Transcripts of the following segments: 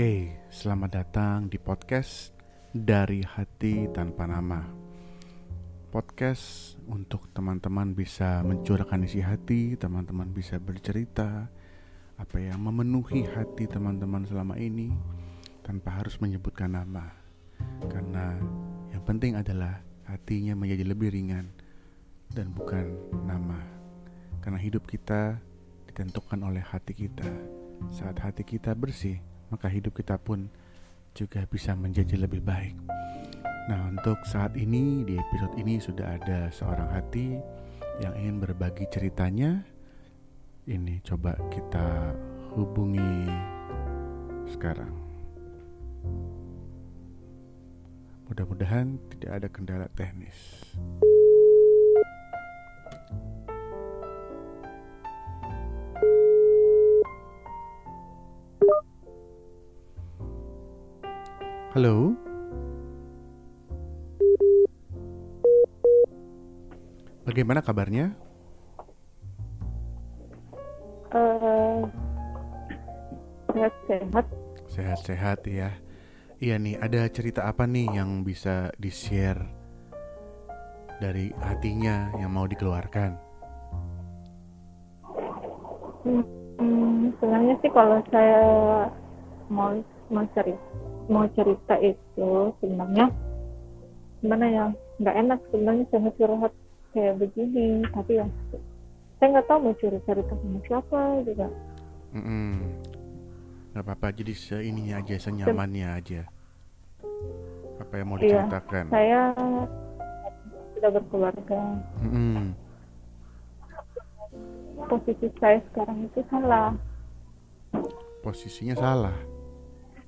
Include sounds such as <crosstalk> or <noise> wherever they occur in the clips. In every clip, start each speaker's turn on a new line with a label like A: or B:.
A: Oke, selamat datang di podcast dari hati tanpa nama. Podcast untuk teman-teman bisa mencurahkan isi hati, teman-teman bisa bercerita apa yang memenuhi hati teman-teman selama ini tanpa harus menyebutkan nama. Karena yang penting adalah hatinya menjadi lebih ringan dan bukan nama. Karena hidup kita ditentukan oleh hati kita. Saat hati kita bersih, maka hidup kita pun juga bisa menjadi lebih baik. Nah, untuk saat ini di episode ini sudah ada seorang hati yang ingin berbagi ceritanya. Ini coba kita hubungi sekarang. Mudah-mudahan tidak ada kendala teknis. Halo. Bagaimana kabarnya?
B: Eh, sehat-sehat.
A: Sehat-sehat ya. Iya nih, ada cerita apa nih yang bisa di-share dari hatinya yang mau dikeluarkan?
B: Hmm, sebenarnya sih kalau saya mau mau cerita mau cerita itu sebenarnya gimana ya nggak enak sebenarnya saya curhat kayak begini tapi ya saya nggak tahu mau curhat cerita sama siapa juga
A: Mm-mm. Gak apa-apa, jadi seininya aja, senyamannya aja. Apa yang mau
B: Iya,
A: diceritakan?
B: saya sudah berkeluarga
A: Mm-mm.
B: posisi saya sekarang itu salah
A: Posisinya salah.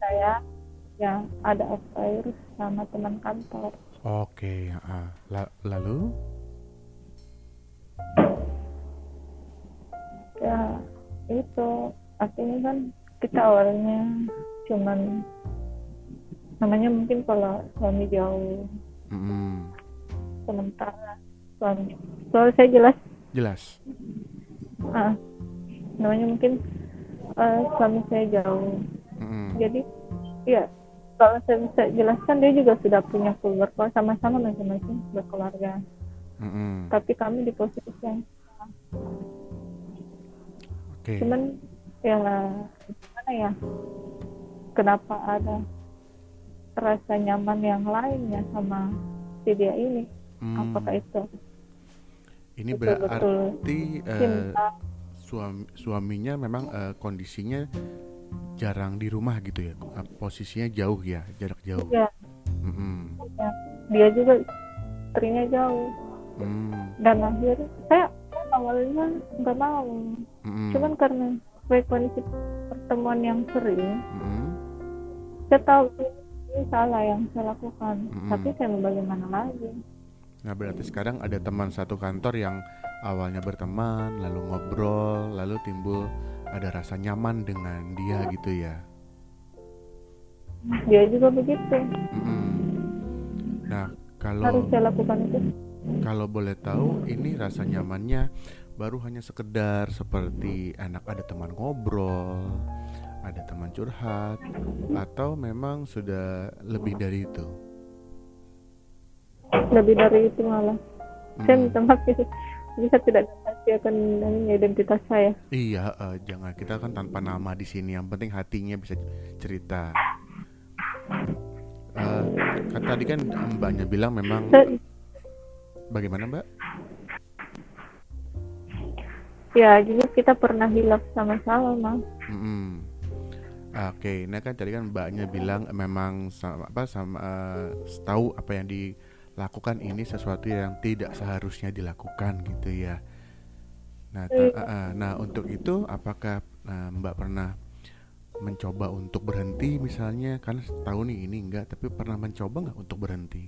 B: saya ya ada affair sama teman kantor
A: Oke. La- lalu?
B: ya itu artinya kan kita awalnya cuman namanya mungkin kalau suami jauh
A: Mm-mm.
B: sementara suami soal saya jelas
A: Jelas.
B: ah namanya mungkin eh, suami saya jauh
A: Mm-mm.
B: jadi ya kalau saya bisa jelaskan dia juga sudah punya keluarga sama-sama masing-masing berkeluarga
A: Mm-mm.
B: tapi kami di posisi yang
A: Oke.
B: cuman ya gimana ya? Kenapa ada rasa nyaman yang lainnya sama si dia ini?
A: Hmm,
B: apakah itu
A: Ini
B: betul-betul
A: berarti eh,
B: cinta.
A: suami suaminya memang eh, kondisinya jarang di rumah gitu ya. Posisinya jauh ya, jarak jauh.
B: ya,
A: Mm-mm.
B: ya. dia juga istrinya jauh
A: Mm.
B: dan akhirnya saya awalnya nggak mau
A: Mm-mm.
B: cuman karena frekuensi pertemuan yang sering
A: Mm-mm.
B: saya tahu ini salah yang saya lakukan
A: Mm-mm.
B: tapi saya mau bagaimana lagi
A: Nah berarti sekarang ada teman satu kantor yang awalnya berteman, lalu ngobrol, lalu timbul ada rasa nyaman dengan dia gitu ya.
B: dia juga begitu
A: Mm-mm. Nah kalau
B: harus saya lakukan itu
A: kalau boleh tahu ini rasa nyamannya baru hanya sekedar seperti enak ada teman ngobrol, ada teman curhat, atau memang sudah lebih dari itu.
B: lebih dari itu malah saya
A: Mm.
B: minta maaf ya. <laughs> bisa tidak dirahasiakan ini identitas saya
A: Iya, eh, jangan kita kan tanpa nama di sini. Yang penting hatinya bisa cerita. Eh, kan tadi kan mbaknya bilang memang bagaimana mbak?
B: ya juga kita pernah hilaf sama-sama mas
A: Mm-mm. Oke, nah kan tadi kan mbaknya bilang memang sama apa sama eh, tahu apa yang dilakukan ini sesuatu yang tidak seharusnya dilakukan gitu ya. Nah, ta-
B: Iya.
A: eh, eh, nah untuk itu apakah eh, mbak pernah mencoba untuk berhenti misalnya karena tahu nih ini enggak tapi pernah mencoba nggak untuk berhenti?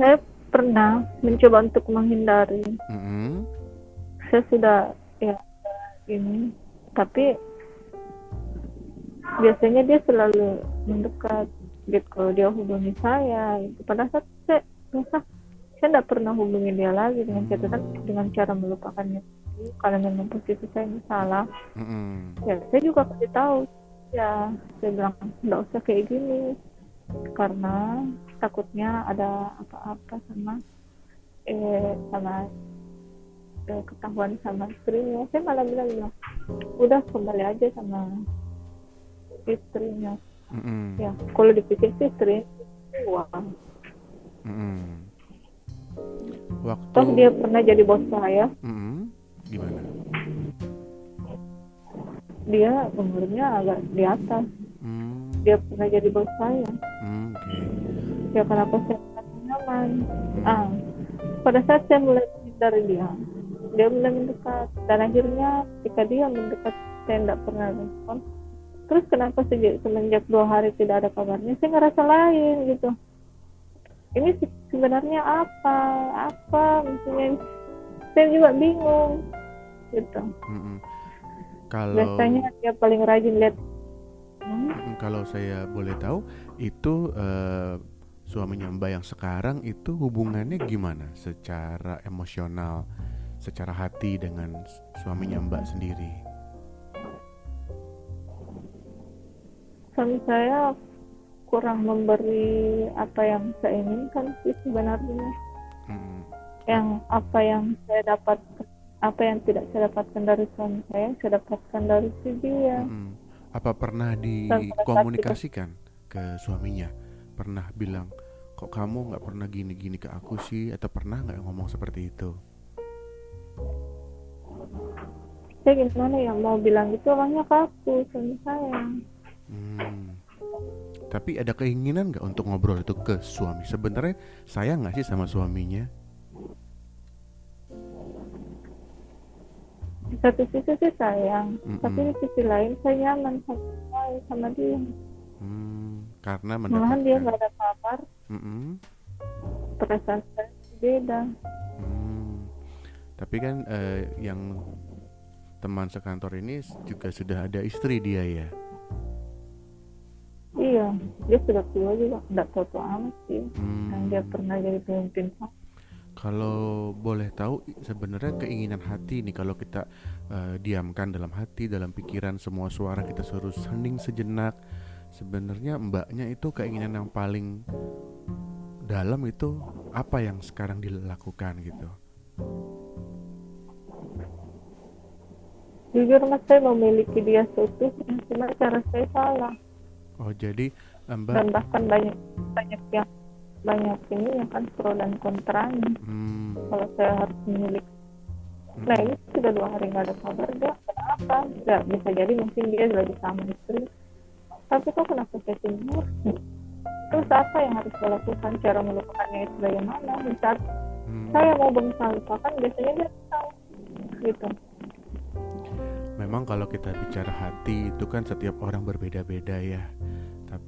B: saya pernah mencoba untuk menghindari
A: Mm-mm.
B: saya sudah ya ini tapi biasanya dia selalu mendekat gitu kalau dia hubungi saya gitu. pada saat saya merasa saya tidak pernah hubungi dia lagi dengan catatan dengan cara melupakannya kalau memang posisi saya ini salah
A: Mm-mm.
B: ya saya juga kasih tahu. Ya saya bilang nggak usah kayak gini. Karena takutnya ada apa-apa sama eh sama eh, ketahuan sama istrinya. Saya malah bilang bilang, udah kembali aja sama istrinya.
A: Mm-mm.
B: ya kalau dipikir sih istri uang
A: Mm-mm. Waktu
B: toh dia pernah jadi bos saya
A: Mm-mm. gimana?
B: dia umurnya agak di atas
A: Hmm.
B: dia pernah jadi bos saya
A: Hmm, Oke.
B: ya kenapa saya nyaman
A: Hmm.
B: ah pada saat saya mulai menghindari dia dia mulai mendekat dan akhirnya ketika dia mendekat saya tidak pernah respon terus kenapa sejak semenjak dua hari tidak ada kabarnya saya ngerasa lain gitu ini se- sebenarnya apa? Apa maksudnya? Saya juga bingung gitu.
A: Mm-mm. Kalau
B: biasanya dia paling rajin lihat. Hmm,
A: Mm, kalau saya boleh tahu itu eh, suaminya Mbak yang sekarang itu hubungannya gimana? Secara emosional, secara hati dengan suaminya Mbak sendiri?
B: suami saya kurang memberi apa yang saya inginkan sih sebenarnya
A: Mm,
B: yang apa yang saya dapat apa yang tidak saya dapatkan dari suami saya saya dapatkan dari si dia
A: mm. Apa pernah dikomunikasikan ke suaminya? Pernah bilang kok kamu nggak pernah gini-gini ke aku sih? Atau pernah nggak ngomong seperti itu?
B: saya gimana ya mau bilang gitu orangnya kaku suami saya
A: Hmm. Tapi ada keinginan nggak untuk ngobrol itu ke suami? Sebenarnya sayang nggak sih sama suaminya?
B: di satu sisi sih sayang
A: Mm-mm.
B: tapi di sisi lain saya nyaman sama, sama dia
A: Hmm, karena
B: malahan dia nggak ada kabar
A: Mm-mm.
B: perasaan saya beda
A: Hmm. Tapi kan eh, yang teman sekantor ini juga sudah ada istri dia ya.
B: Iya dia sudah tua juga nggak tua tua amat sih
A: Hmm.
B: dan dia pernah jadi pemimpin
A: Kalau boleh tahu sebenarnya keinginan hati nih kalau kita eh, diamkan dalam hati, dalam pikiran semua suara kita suruh hening sejenak. Sebenarnya mbaknya itu keinginan yang paling dalam itu apa yang sekarang dilakukan gitu.
B: jujur mas saya memiliki dia seutuhnya cuma cara saya salah
A: Oh jadi eh, mbak
B: dan bahkan banyak banyak yang banyak ini yang kan pro dan kontranya
A: hmm,
B: kalau saya harus memiliki
A: hmm,
B: nah ini sudah dua hari nggak ada kabar dia kenapa? Ya bisa jadi mungkin dia lagi sama istri. Tapi kok kenapa saya timbul terus apa yang harus saya lakukan? Cara melupakannya itu bagaimana? Di saat
A: hmm.
B: saya mau berusaha lupakan biasanya dia tahu gitu.
A: Memang kalau kita bicara hati itu kan setiap orang berbeda-beda ya.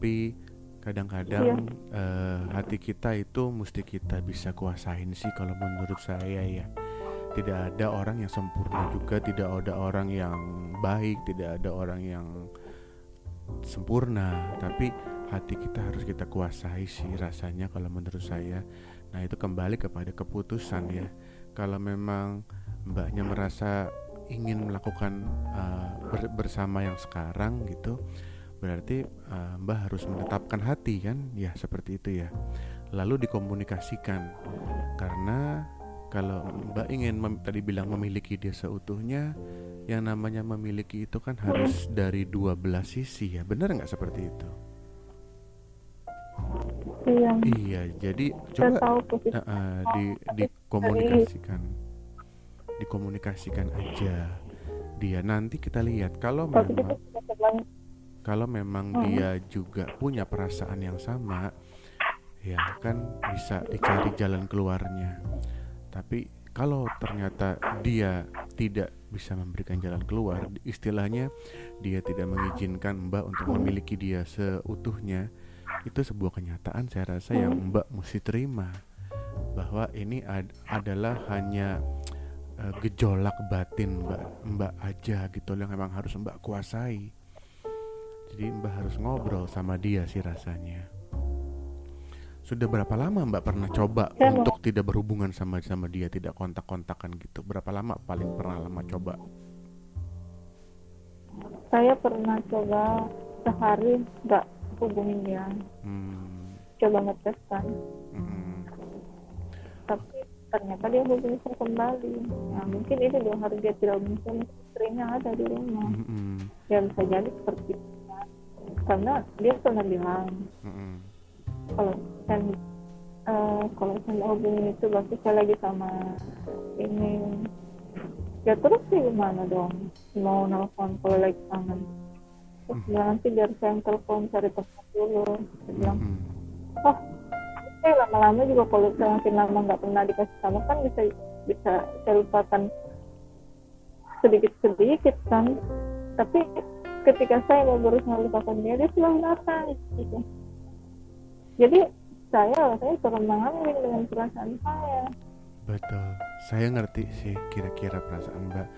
A: Tapi kadang-kadang eh, hati kita itu mesti kita bisa kuasain sih kalau menurut saya ya. Tidak ada orang yang sempurna juga, tidak ada orang yang baik, tidak ada orang yang sempurna, tapi hati kita harus kita kuasai sih rasanya kalau menurut saya. Nah, itu kembali kepada keputusan ya. Kalau memang mbaknya merasa ingin melakukan uh, ber- bersama yang sekarang gitu berarti uh, mbak harus menetapkan hati kan? Ya seperti itu ya. Lalu dikomunikasikan. Karena kalau mbak ingin mem- tadi bilang memiliki dia seutuhnya yang namanya memiliki itu kan harus dari dua belah sisi ya. Benar nggak seperti itu?
B: Iya.
A: Iya jadi coba Nah, eh, di dikomunikasikan. Dikomunikasikan aja. Dia nanti kita lihat. Kalau memang kalau memang
B: Hmm.
A: dia juga punya perasaan yang sama ya kan bisa dicari jalan keluarnya. Tapi kalau ternyata dia tidak bisa memberikan jalan keluar istilahnya dia tidak mengizinkan mbak untuk memiliki dia seutuhnya itu sebuah kenyataan saya rasa yang mbak mesti terima. Bahwa ini ad- adalah hanya eh, gejolak batin mbak mbak aja gitu yang memang harus mbak kuasai jadi mbak harus ngobrol sama dia sih rasanya. Sudah berapa lama Mbak pernah coba
B: Saya mau-
A: untuk tidak berhubungan sama sama dia, tidak kontak-kontakan gitu? Berapa lama paling pernah lama coba?
B: saya pernah coba sehari nggak hubungin dia.
A: Hmm,
B: coba ngetes kan.
A: Mm,
B: tapi ternyata dia hubungi saya kembali. Nah mungkin itu dua hari dia tidak mungkin istrinya ada di rumah.
A: Mm, mm,
B: ya bisa jadi seperti itu karena dia pernah bilang
A: mm, mm.
B: kalau saya eh, kalau saya mau hubungin itu berarti saya lagi sama ini. Ya terus sih gimana dong? Mau nelfon kalau lagi kangen. Terus
A: Hmm.
B: bilang nanti biar saya telepon cari tempat dulu. Saya bilang
A: Mm,
B: oh eh lama-lama juga kalau saya makin lama nggak pernah dikasih sama kan bisa bisa saya lupakan sedikit-sedikit kan. Tapi ketika saya mau berusaha lupakan dia dia selalu datang gitu jadi saya saya terbang ambing dengan perasaan saya
A: Betul, saya ngerti sih kira-kira perasaan Mbak.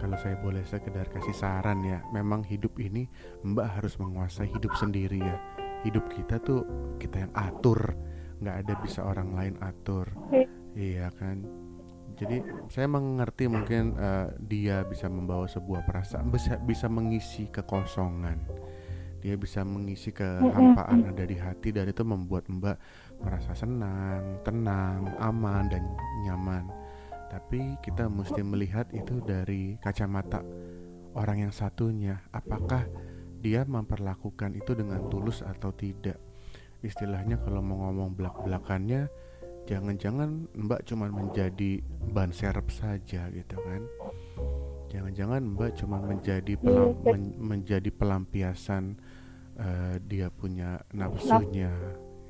A: Kalau saya boleh sekedar kasih saran ya, memang hidup ini Mbak harus menguasai hidup sendiri ya. Hidup kita tuh kita yang atur, nggak ada bisa orang lain atur.
B: Iya
A: kan. Jadi saya mengerti mungkin eh, dia bisa membawa sebuah perasaan bisa bisa mengisi kekosongan. Dia bisa mengisi kehampaan ada di hati dan itu membuat Mbak merasa senang, tenang, aman dan nyaman. Tapi kita mesti melihat itu dari kacamata orang yang satunya. Apakah dia memperlakukan itu dengan tulus atau tidak? Istilahnya kalau mau ngomong belak-belakannya jangan-jangan Mbak cuma menjadi ban serep saja gitu kan. Jangan-jangan Mbak cuma menjadi pelam-
B: Iya,
A: men- menjadi pelampiasan eh, dia punya nafsunya.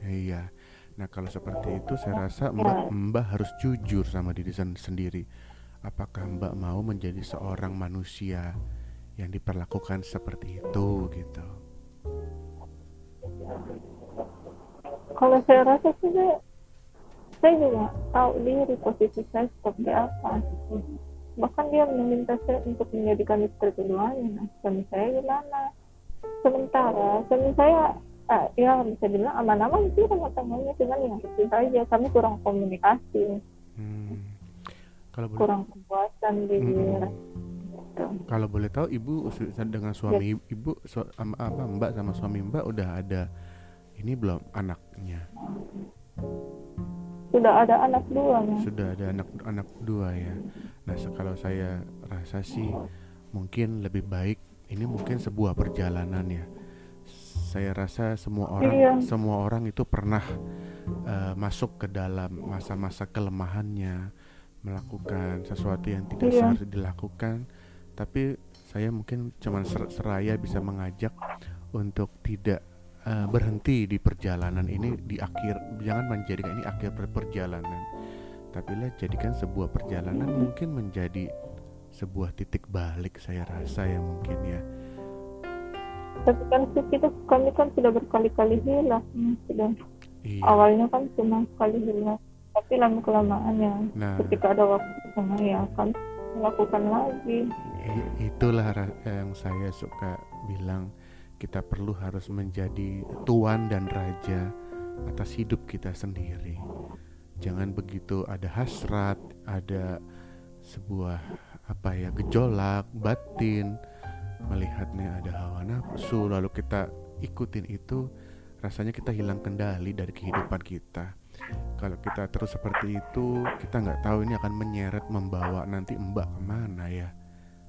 A: Iya. Nah, kalau seperti itu saya rasa Mbak Mbak harus jujur sama diri sen- sendiri. Apakah Mbak mau menjadi seorang manusia yang diperlakukan seperti itu gitu?
B: kalau saya rasa sih saya, juga tahu diri posisi saya seperti apa bahkan dia meminta saya untuk menjadikan istri keduanya nah suami saya gimana sementara suami saya ah, ya bisa bilang aman-aman sih rumah tangganya cuman ya itu saja kami kurang komunikasi
A: Hmm. Kalau boleh
B: kurang kepuasan di
A: Mm-mm.
B: gitu.
A: kalau boleh tahu Ibu dengan suami Ibu su- am- apa Mbak sama suami Mbak udah ada ini belum anaknya?
B: Sudah ada anak dua Mas.
A: Sudah ada anak anak dua ya. Nah, kalau saya rasa sih mungkin lebih baik ini mungkin sebuah perjalanan ya. Saya rasa semua orang
B: Iya.
A: semua orang itu pernah eh, masuk ke dalam masa-masa kelemahannya, melakukan sesuatu yang tidak
B: Iya.
A: seharusnya dilakukan. Tapi saya mungkin cuman ser- seraya bisa mengajak untuk tidak eh, berhenti di perjalanan ini di akhir jangan menjadikan ini akhir per- perjalanan. Tapi lah jadikan sebuah perjalanan mungkin menjadi sebuah titik balik saya rasa ya mungkin ya.
B: Tapi kan kita kami kan sudah berkali-kali hilang. Mas. sudah.
A: Iya.
B: Awalnya kan cuma sekali hilang tapi lama kelamaan ya
A: nah.
B: ketika ada waktu sama ya akan melakukan lagi.
A: Itulah yang saya suka bilang kita perlu harus menjadi tuan dan raja atas hidup kita sendiri. Jangan begitu ada hasrat ada sebuah apa ya gejolak batin melihatnya ada hawa nafsu lalu kita ikutin itu rasanya kita hilang kendali dari kehidupan kita. Kalau kita terus seperti itu kita nggak tahu ini akan menyeret membawa nanti mbak ke mana ya.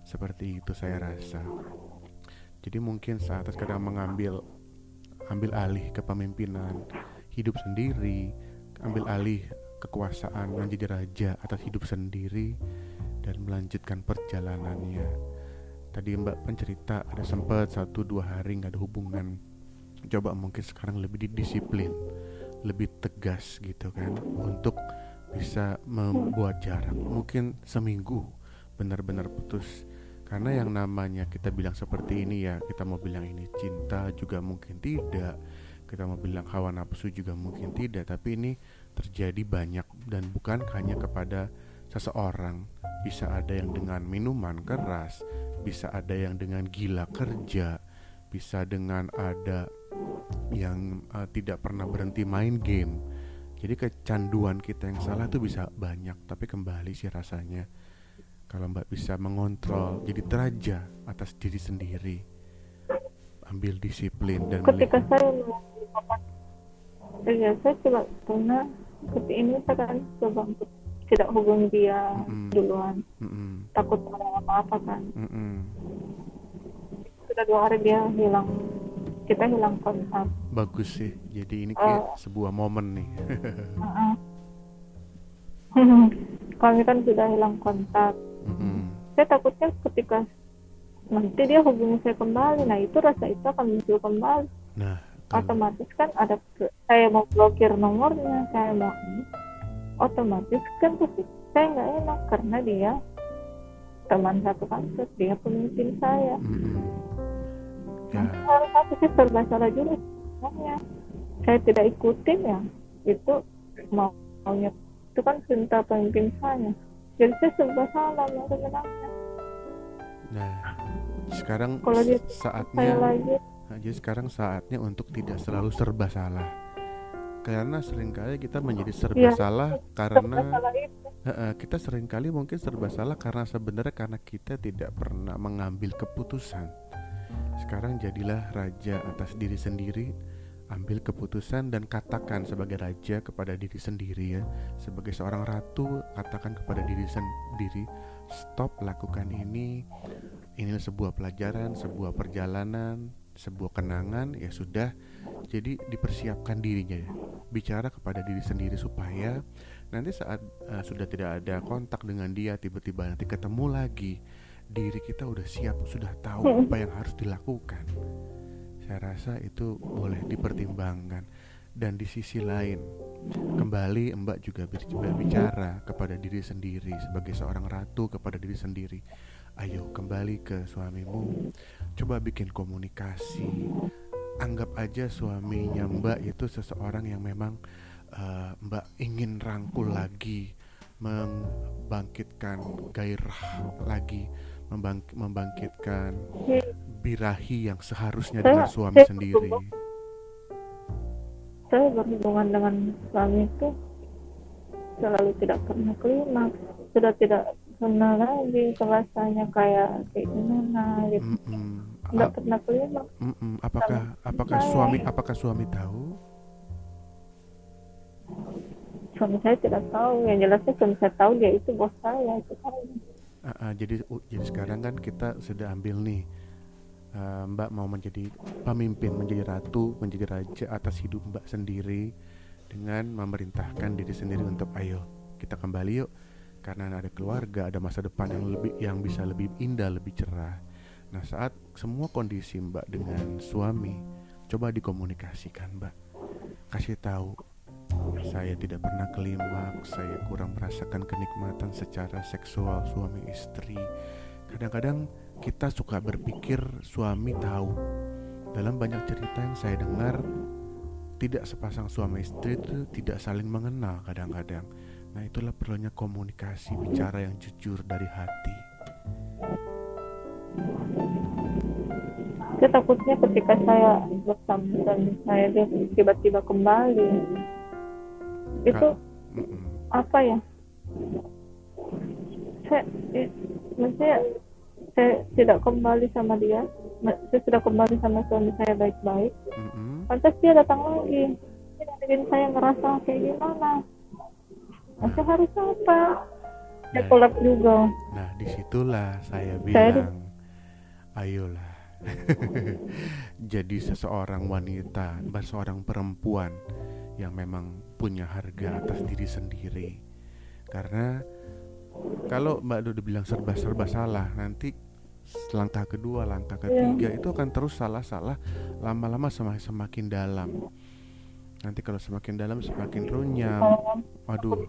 A: Seperti itu saya rasa jadi mungkin saatnya sekarang mengambil ambil alih kepemimpinan hidup sendiri ambil alih kekuasaan menjadi raja atas hidup sendiri dan melanjutkan perjalanannya. Tadi mbak pencerita ada sempat satu dua hari nggak ada hubungan. Coba mungkin sekarang lebih didisiplin lebih tegas gitu kan untuk bisa membuat jarak. Mungkin seminggu benar-benar putus karena yang namanya kita bilang seperti ini ya kita mau bilang ini cinta juga mungkin tidak kita mau bilang hawa nafsu juga mungkin tidak tapi ini terjadi banyak dan bukan hanya kepada seseorang bisa ada yang dengan minuman keras bisa ada yang dengan gila kerja bisa dengan ada yang uh, tidak pernah berhenti main game. Jadi kecanduan kita yang salah itu bisa banyak, tapi kembali sih rasanya kalau Mbak bisa mengontrol, jadi teraja atas diri sendiri, ambil disiplin dan
B: ketika saya Iya, saya coba karena seperti ini saya kan coba untuk tidak hubungi dia
A: Mm-mm.
B: Hmm. duluan
A: Mm-mm,
B: takut ada apa-apa kan
A: mm-mm.
B: sudah dua hari dia hilang kita hilang kontak
A: bagus sih. Jadi ini kayak sebuah momen nih. <laughs>
B: Heeh. <laughs> kami kan sudah hilang kontak
A: Mm-mm.
B: saya takutnya ketika nanti dia hubungi saya kembali nah itu rasa itu akan muncul kembali.
A: Nah, kalau
B: otomatis kan ada saya mau blokir nomornya saya mau ini otomatis kan pasti saya nggak enak karena dia teman satu kampus dia pemimpin saya.
A: Mm-mm. ya,
B: harus aku sih serba salah juga. Sebenarnya saya tidak ikutin ya itu mau maunya itu kan perintah pemimpin saya jadi saya serba salah mau sebenarnya
A: nah sekarang
B: Kalau saya
A: saatnya
B: lagi
A: Nah, jadi sekarang saatnya untuk tidak selalu serba salah. Karena sering kali kita menjadi serba
B: Iya.
A: salah
B: serba
A: karena
B: salah itu
A: kita sering kali mungkin serba salah karena sebenarnya karena kita tidak pernah mengambil keputusan. Sekarang jadilah raja atas diri sendiri, ambil keputusan dan katakan sebagai raja kepada diri sendiri ya, sebagai seorang ratu katakan kepada diri sendiri, stop lakukan ini. Ini sebuah pelajaran, sebuah perjalanan, sebuah kenangan ya sudah. Jadi dipersiapkan dirinya ya. Bicara kepada diri sendiri supaya nanti saat uh, sudah tidak ada kontak dengan dia tiba-tiba nanti ketemu lagi diri kita udah siap sudah tahu apa yang harus dilakukan saya rasa itu boleh dipertimbangkan. Dan di sisi lain kembali Mbak juga ber- berbicara kepada diri sendiri sebagai seorang ratu kepada diri sendiri. Ayo kembali ke suamimu. Coba bikin komunikasi. Anggap aja suaminya Mbak itu seseorang yang memang uh, Mbak ingin rangkul lagi membangkitkan gairah lagi membang- membangkitkan birahi yang seharusnya
B: Saya-
A: dengan suami
B: saya
A: sendiri.
B: saya berhubungan dengan suami itu selalu tidak pernah klimaks sudah tidak pernah lagi rasanya kayak kayak gimana gitu.
A: Mm-mm.
B: tidak
A: Ap-
B: pernah klimaks
A: mm-mm. apakah apakah
B: Saya-
A: suami apakah suami tahu?
B: Suami saya tidak tahu. Yang jelasnya suami saya tahu dia itu bos saya itu kan
A: Ah, ah, jadi u- jadi sekarang kan kita sudah ambil nih eh, Mbak mau menjadi pemimpin menjadi ratu menjadi raja atas hidup Mbak sendiri dengan memerintahkan diri sendiri untuk ayo kita kembali yuk. Karena ada keluarga ada masa depan yang lebih yang bisa lebih indah lebih cerah. Nah saat semua kondisi Mbak dengan suami coba dikomunikasikan Mbak. Kasih tahu saya tidak pernah klimaks, saya kurang merasakan kenikmatan secara seksual suami istri. Kadang-kadang kita suka berpikir suami tahu. Dalam banyak cerita yang saya dengar, tidak sepasang suami istri itu tidak saling mengenal kadang-kadang. Nah itulah perlunya komunikasi bicara yang jujur dari hati.
B: saya takutnya ketika saya bersama suami saya tiba-tiba kembali itu
A: Mm-mm.
B: apa ya? Saya eh, maksudnya saya tidak kembali sama dia. Saya sudah kembali sama suami saya baik-baik. Pantas dia datang lagi. Dia bikin saya ngerasa kayak gimana? Nah, saya harus apa? Saya
A: Nah.
B: kolab juga.
A: Nah di situlah
B: saya Saya
A: bilang, ayolah. <laughs> Jadi seseorang wanita, seorang perempuan yang memang punya harga atas diri sendiri. Karena kalau Mbak Dodo bilang serba-serba salah, nanti langkah kedua, langkah ketiga itu akan terus salah-salah, lama-lama semakin semakin dalam. Nanti kalau semakin dalam semakin runyam. Waduh,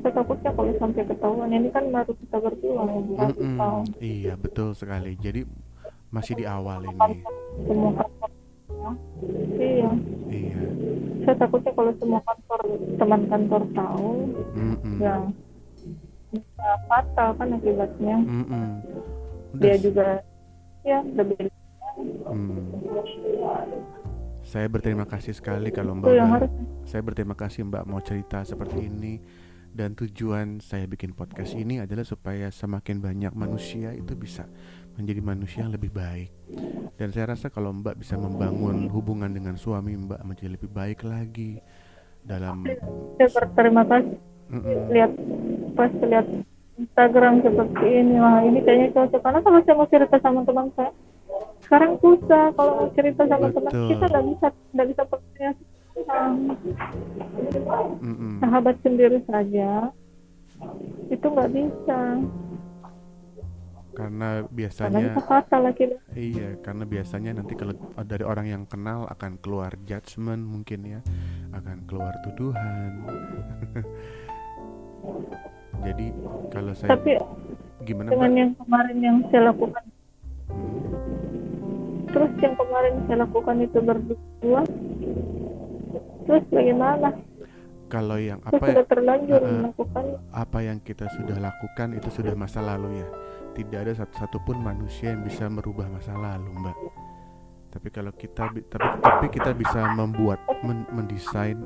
B: saya takutnya kalau sampai ketahuan ini kan baru kita berdua
A: Mm-mm.
B: tahu
A: Iya betul sekali. Jadi masih di awal ini.
B: Iya
A: Iya.
B: saya takutnya kalau semua kantor teman kantor tahu
A: Mm-mm.
B: ya bisa fatal kan akibatnya
A: Mm-mm. Udah
B: dia juga ya lebih
A: Hmm. Saya berterima kasih sekali kalau Mbak. Mbak-
B: harus
A: Saya berterima kasih Mbak mau cerita seperti ini dan tujuan saya bikin podcast ini adalah supaya semakin banyak manusia itu bisa menjadi manusia yang lebih baik. Dan saya rasa kalau Mbak bisa membangun hubungan dengan suami Mbak menjadi lebih baik lagi dalam
B: saya berterima kasih
A: Mm-mm.
B: lihat pas lihat Instagram seperti ini wah ini kayaknya cocok karena kalau saya mau cerita sama teman saya sekarang susah kalau mau cerita sama teman
A: Betul.
B: kita nggak bisa nggak bisa percaya sama
A: Mm-mm.
B: sahabat sendiri saja itu nggak bisa
A: karena biasanya
B: fatal lagi
A: Iya, karena biasanya nanti kalau dari orang yang kenal akan keluar judgement mungkin ya, akan keluar tuduhan. <laughs> Jadi kalau saya
B: tapi
A: gimana
B: dengan
A: Mbak?
B: yang kemarin yang saya lakukan
A: Hmm,
B: terus yang kemarin saya lakukan itu berdua terus bagaimana
A: Kalau yang apa
B: sudah terlanjur
A: Heeh.
B: melakukan
A: apa yang kita sudah lakukan itu sudah masa lalu ya. Tidak ada satu satupun manusia yang bisa merubah masa lalu, Mbak. Tapi kalau kita tapi tapi kita bisa membuat men- mendesain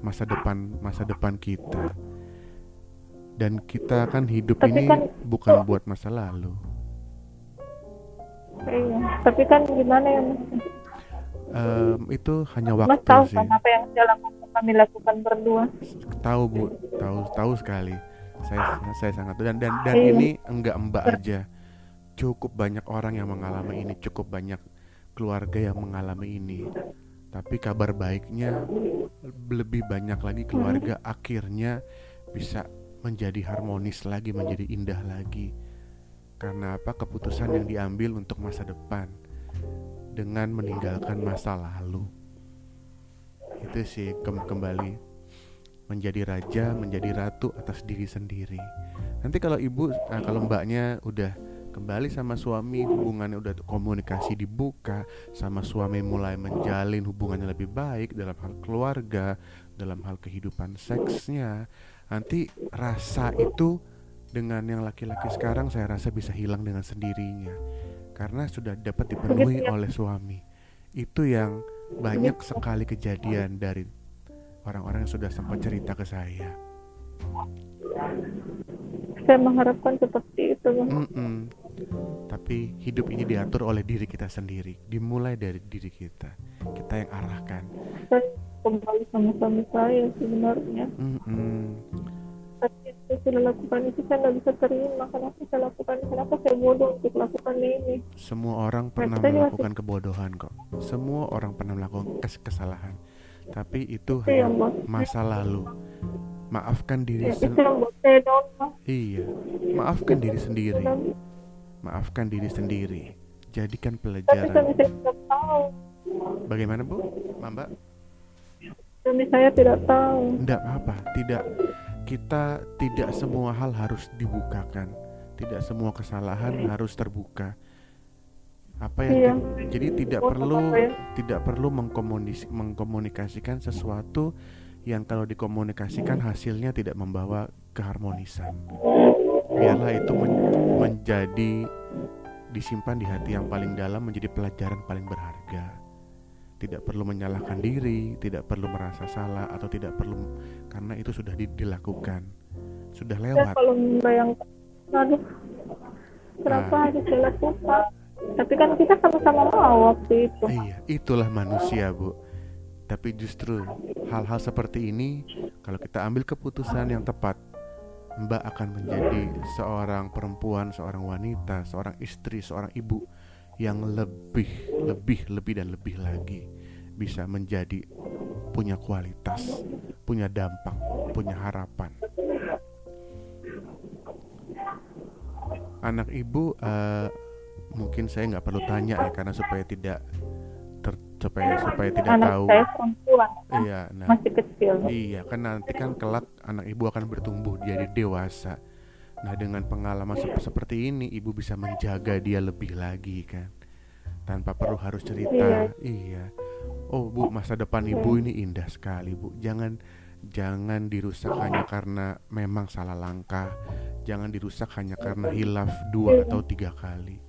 A: masa depan masa depan kita. Dan kita kan hidup
B: Tapi
A: ini
B: kan
A: bukan buat masa lalu.
B: iya tapi kan gimana ya mas
A: Em, itu hanya
B: mas
A: waktu
B: tahu
A: sih.
B: kan apa yang lakukan kami lakukan berdua
A: Tahu Bu, tahu tahu sekali. Saya saya sangat dan dan dan
B: Iya.
A: ini enggak Mbak aja. Cukup banyak orang yang mengalami ini, cukup banyak keluarga yang mengalami ini. Tapi kabar baiknya lebih banyak lagi keluarga akhirnya bisa menjadi harmonis lagi, menjadi indah lagi. Karena apa? Keputusan yang diambil untuk masa depan dengan meninggalkan masa lalu. Itu sih kem- kembali menjadi raja, menjadi ratu atas diri sendiri. Nanti kalau ibu, nah, kalau mbaknya udah kembali sama suami, hubungannya udah komunikasi dibuka, sama suami mulai menjalin hubungannya lebih baik dalam hal keluarga, dalam hal kehidupan seksnya, nanti rasa itu dengan yang laki-laki sekarang saya rasa bisa hilang dengan sendirinya karena sudah dapat dipenuhi
B: ya.
A: oleh suami. Itu yang banyak sekali kejadian dari orang-orang yang sudah sempat cerita ke saya.
B: saya mengharapkan seperti itu Bang.
A: Mm-mm. Tapi hidup ini diatur oleh diri kita sendiri, dimulai dari diri kita, kita yang arahkan.
B: saya kembali sama suami saya sebenarnya
A: Mm-mm.
B: tapi yang saya sudah lakukan itu saya nggak bisa terima kenapa saya lakukan kenapa saya bodoh untuk lakukan ini
A: Semua orang pernah
B: kita juga
A: melakukan kebodohan kok. Semua orang pernah melakukan kes- kesalahan. Tapi itu
B: yang
A: hanya masa lalu. Maafkan diri
B: ya, itu
A: sendiri. Iya, maafkan diri sendiri.
B: Tapi-
A: Maafkan diri sendiri. Jadikan
B: tapi
A: pelajaran. Bagaimana Bu? Mbak?
B: suami saya tidak tahu
A: Tidak apa, tidak kita tidak semua hal harus dibukakan. Tidak semua kesalahan harus terbuka. Apa yang
B: Iya.
A: jadi tidak perlu
B: ya?
A: tidak perlu mengkomunis- mengkomunikasikan sesuatu yang kalau dikomunikasikan hasilnya tidak membawa keharmonisan. Biarlah itu men- menjadi disimpan di hati yang paling dalam menjadi pelajaran paling berharga. Tidak perlu menyalahkan diri, tidak perlu merasa salah atau tidak perlu karena itu sudah di- dilakukan. Sudah
B: saya
A: lewat.
B: kalau membayangkan aduh kenapa
A: Nah.
B: harus saya lakukan tapi kan kita sama-sama mau waktu itu
A: Iya, itulah manusia, Bu. Tapi justru hal-hal seperti ini kalau kita ambil keputusan yang tepat, Mbak akan menjadi seorang perempuan, seorang wanita, seorang istri, seorang ibu yang lebih, lebih, lebih dan lebih lagi bisa menjadi punya kualitas, punya dampak, punya harapan. Anak ibu eh, mungkin saya nggak perlu tanya ya karena supaya tidak ter, supaya supaya tidak
B: anak
A: tahu.
B: saya perempuan
A: Iya, nah
B: masih kecil
A: Iya, kan nanti kan kelak anak ibu akan bertumbuh jadi dewasa. Nah, dengan pengalaman sep- seperti ini, ibu bisa menjaga dia lebih lagi kan, tanpa perlu harus cerita. Iya. Oh, bu, masa depan ibu ini indah sekali, bu. Jangan jangan dirusak hanya karena memang salah langkah. Jangan dirusak hanya karena hilaf dua atau tiga kali.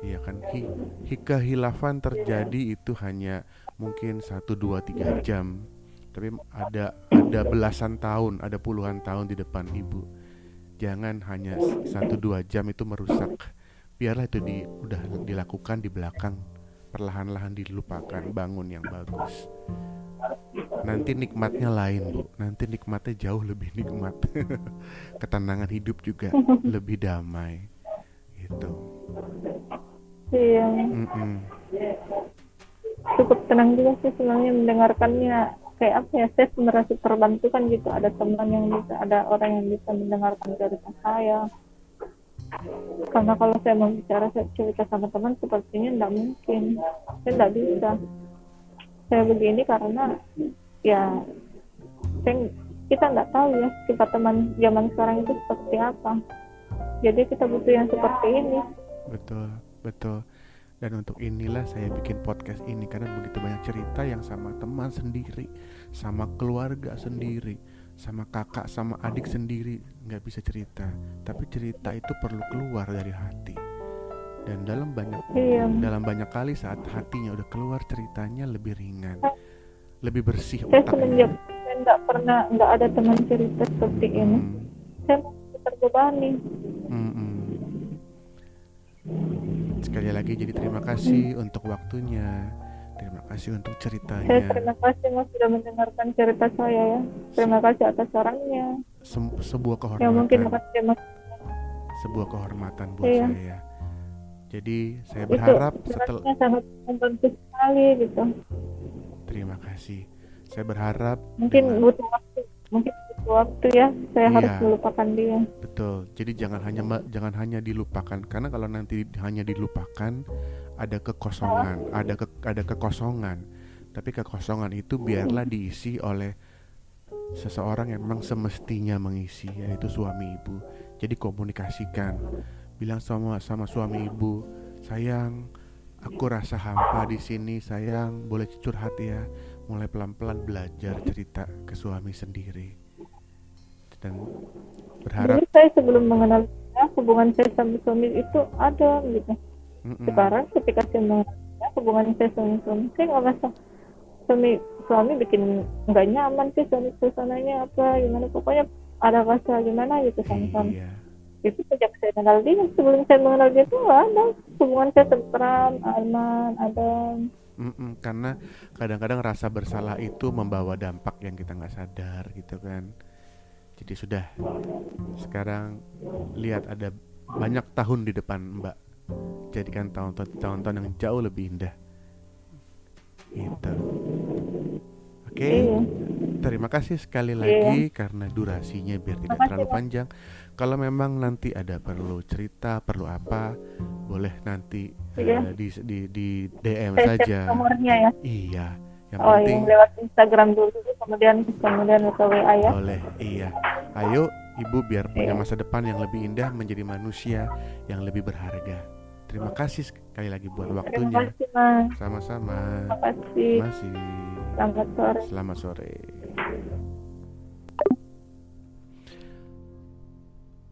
A: Iya kan hi, hi kehilafan terjadi itu hanya mungkin satu dua tiga jam. Tapi ada ada belasan tahun ada puluhan tahun di depan ibu. Jangan hanya satu dua jam itu merusak. Biarlah itu di udah dilakukan di belakang. Perlahan-lahan dilupakan bangun yang bagus. Nanti nikmatnya lain bu. Nanti nikmatnya jauh lebih nikmat. <laughs> Ketenangan hidup juga lebih damai. Gitu
B: iya.
A: Mm-mm.
B: cukup tenang juga sih sebenarnya mendengarkannya. Kayak apa ya saya merasa terbantu kan gitu. Ada teman yang bisa ada orang yang bisa mendengarkan cerita saya. Karena kalau saya mau bicara saya cerita sama teman sepertinya tidak mungkin. Saya tidak bisa. Saya begini karena ya saya, kita nggak tahu ya sifat teman zaman sekarang itu seperti apa. Jadi kita butuh yang seperti ini.
A: Betul betul. Dan untuk inilah saya bikin podcast ini karena begitu banyak cerita yang sama teman sendiri sama keluarga sendiri sama kakak sama adik sendiri nggak bisa cerita. Tapi cerita itu perlu keluar dari hati. Dan dalam banyak
B: iya.
A: dalam banyak kali saat hatinya udah keluar ceritanya lebih ringan lebih bersih
B: saya semenjak saya nggak pernah nggak ada teman cerita seperti ini.
A: Hmm,
B: saya masih terbebani
A: hmm, hmm. Sekali lagi jadi terima kasih untuk waktunya. Terima kasih untuk
B: saya
A: ceritanya
B: terima kasih mas sudah mendengarkan cerita saya ya. Terima kasih atas sarannya.
A: Sem- sebuah
B: mungkin
A: kehormatan.
B: akan saya mas.
A: Sebuah kehormatan buat
B: Iya.
A: saya. Jadi saya
B: itu
A: berharap setelah
B: sebenarnya sangat membantu sekali gitu.
A: Terima kasih. Saya berharap
B: mungkin
A: dengan-
B: butuh waktu mungkin waktu ya saya
A: Iya.
B: harus melupakan dia.
A: Betul. Jadi jangan hanya jangan hanya dilupakan. Karena kalau nanti hanya dilupakan ada kekosongan ada ke, ada kekosongan. Tapi kekosongan itu biarlah diisi oleh seseorang yang memang semestinya mengisi yaitu suami ibu. Jadi komunikasikan. Bilang sama sama suami ibu sayang aku rasa hampa di sini. Sayang boleh curhat ya. Mulai pelan-pelan belajar cerita ke suami sendiri dan berharap
B: Dulu saya sebelum mengenal dia, hubungan saya sama suami itu ada gitu.
A: Mm-mm.
B: Sekarang ketika saya mengenal dia, hubungan saya sama suami, saya nggak merasa suami suami bikin nggak nyaman sih suami suasananya apa gimana pokoknya ada rasa gimana gitu sama suami.
A: Iya,
B: Itu sejak saya kenal dia sebelum saya mengenal dia itu ada hubungan saya tentram, aman, ada.
A: Mm-mm, karena kadang-kadang rasa bersalah itu membawa dampak yang kita nggak sadar gitu kan. Jadi sudah sekarang lihat ada banyak tahun di depan Mbak. Jadikan tahun-tahun yang jauh lebih indah. Gitu. Oke.
B: Iya.
A: Terima kasih sekali lagi karena durasinya biar tidak
B: Makasih,
A: terlalu panjang. Kalau memang nanti ada perlu cerita, perlu apa, boleh nanti
B: Iya.
A: eh, di, di di DM
B: Saya
A: saja.
B: nomornya ya.
A: Iya, yang
B: Oh,
A: penting
B: yang lewat Instagram dulu, kemudian kemudian ke WA ya.
A: boleh. Iya. Ayo, Ibu biar punya
B: Iya.
A: masa depan yang lebih indah, menjadi manusia yang lebih berharga. Terima kasih sekali lagi buat
B: Terima
A: waktunya.
B: kasih mas.
A: Sama-sama.
B: Terima kasih.
A: Masih.
B: Selamat sore.
A: Selamat sore.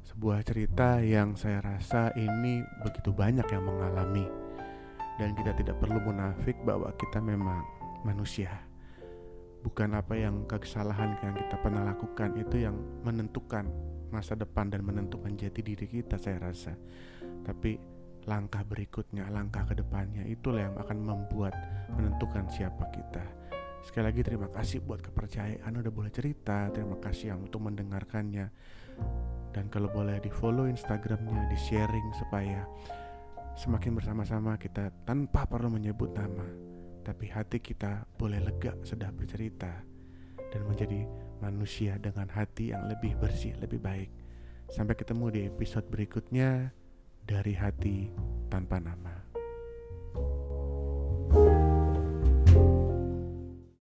A: Sebuah cerita yang saya rasa ini begitu banyak yang mengalami dan kita tidak perlu munafik bahwa kita memang manusia. Bukan apa yang kesalahan yang kita pernah lakukan itu yang menentukan masa depan dan menentukan jati diri kita saya rasa. Tapi langkah berikutnya, langkah ke depannya itulah yang akan membuat menentukan siapa kita. Sekali lagi terima kasih buat kepercayaan udah boleh cerita Terima kasih yang untuk mendengarkannya Dan kalau boleh di follow instagramnya Di sharing supaya Semakin bersama-sama kita tanpa perlu menyebut nama Tapi hati kita boleh lega sudah bercerita Dan menjadi manusia dengan hati yang lebih bersih, lebih baik. Sampai ketemu di episode berikutnya Dari hati tanpa nama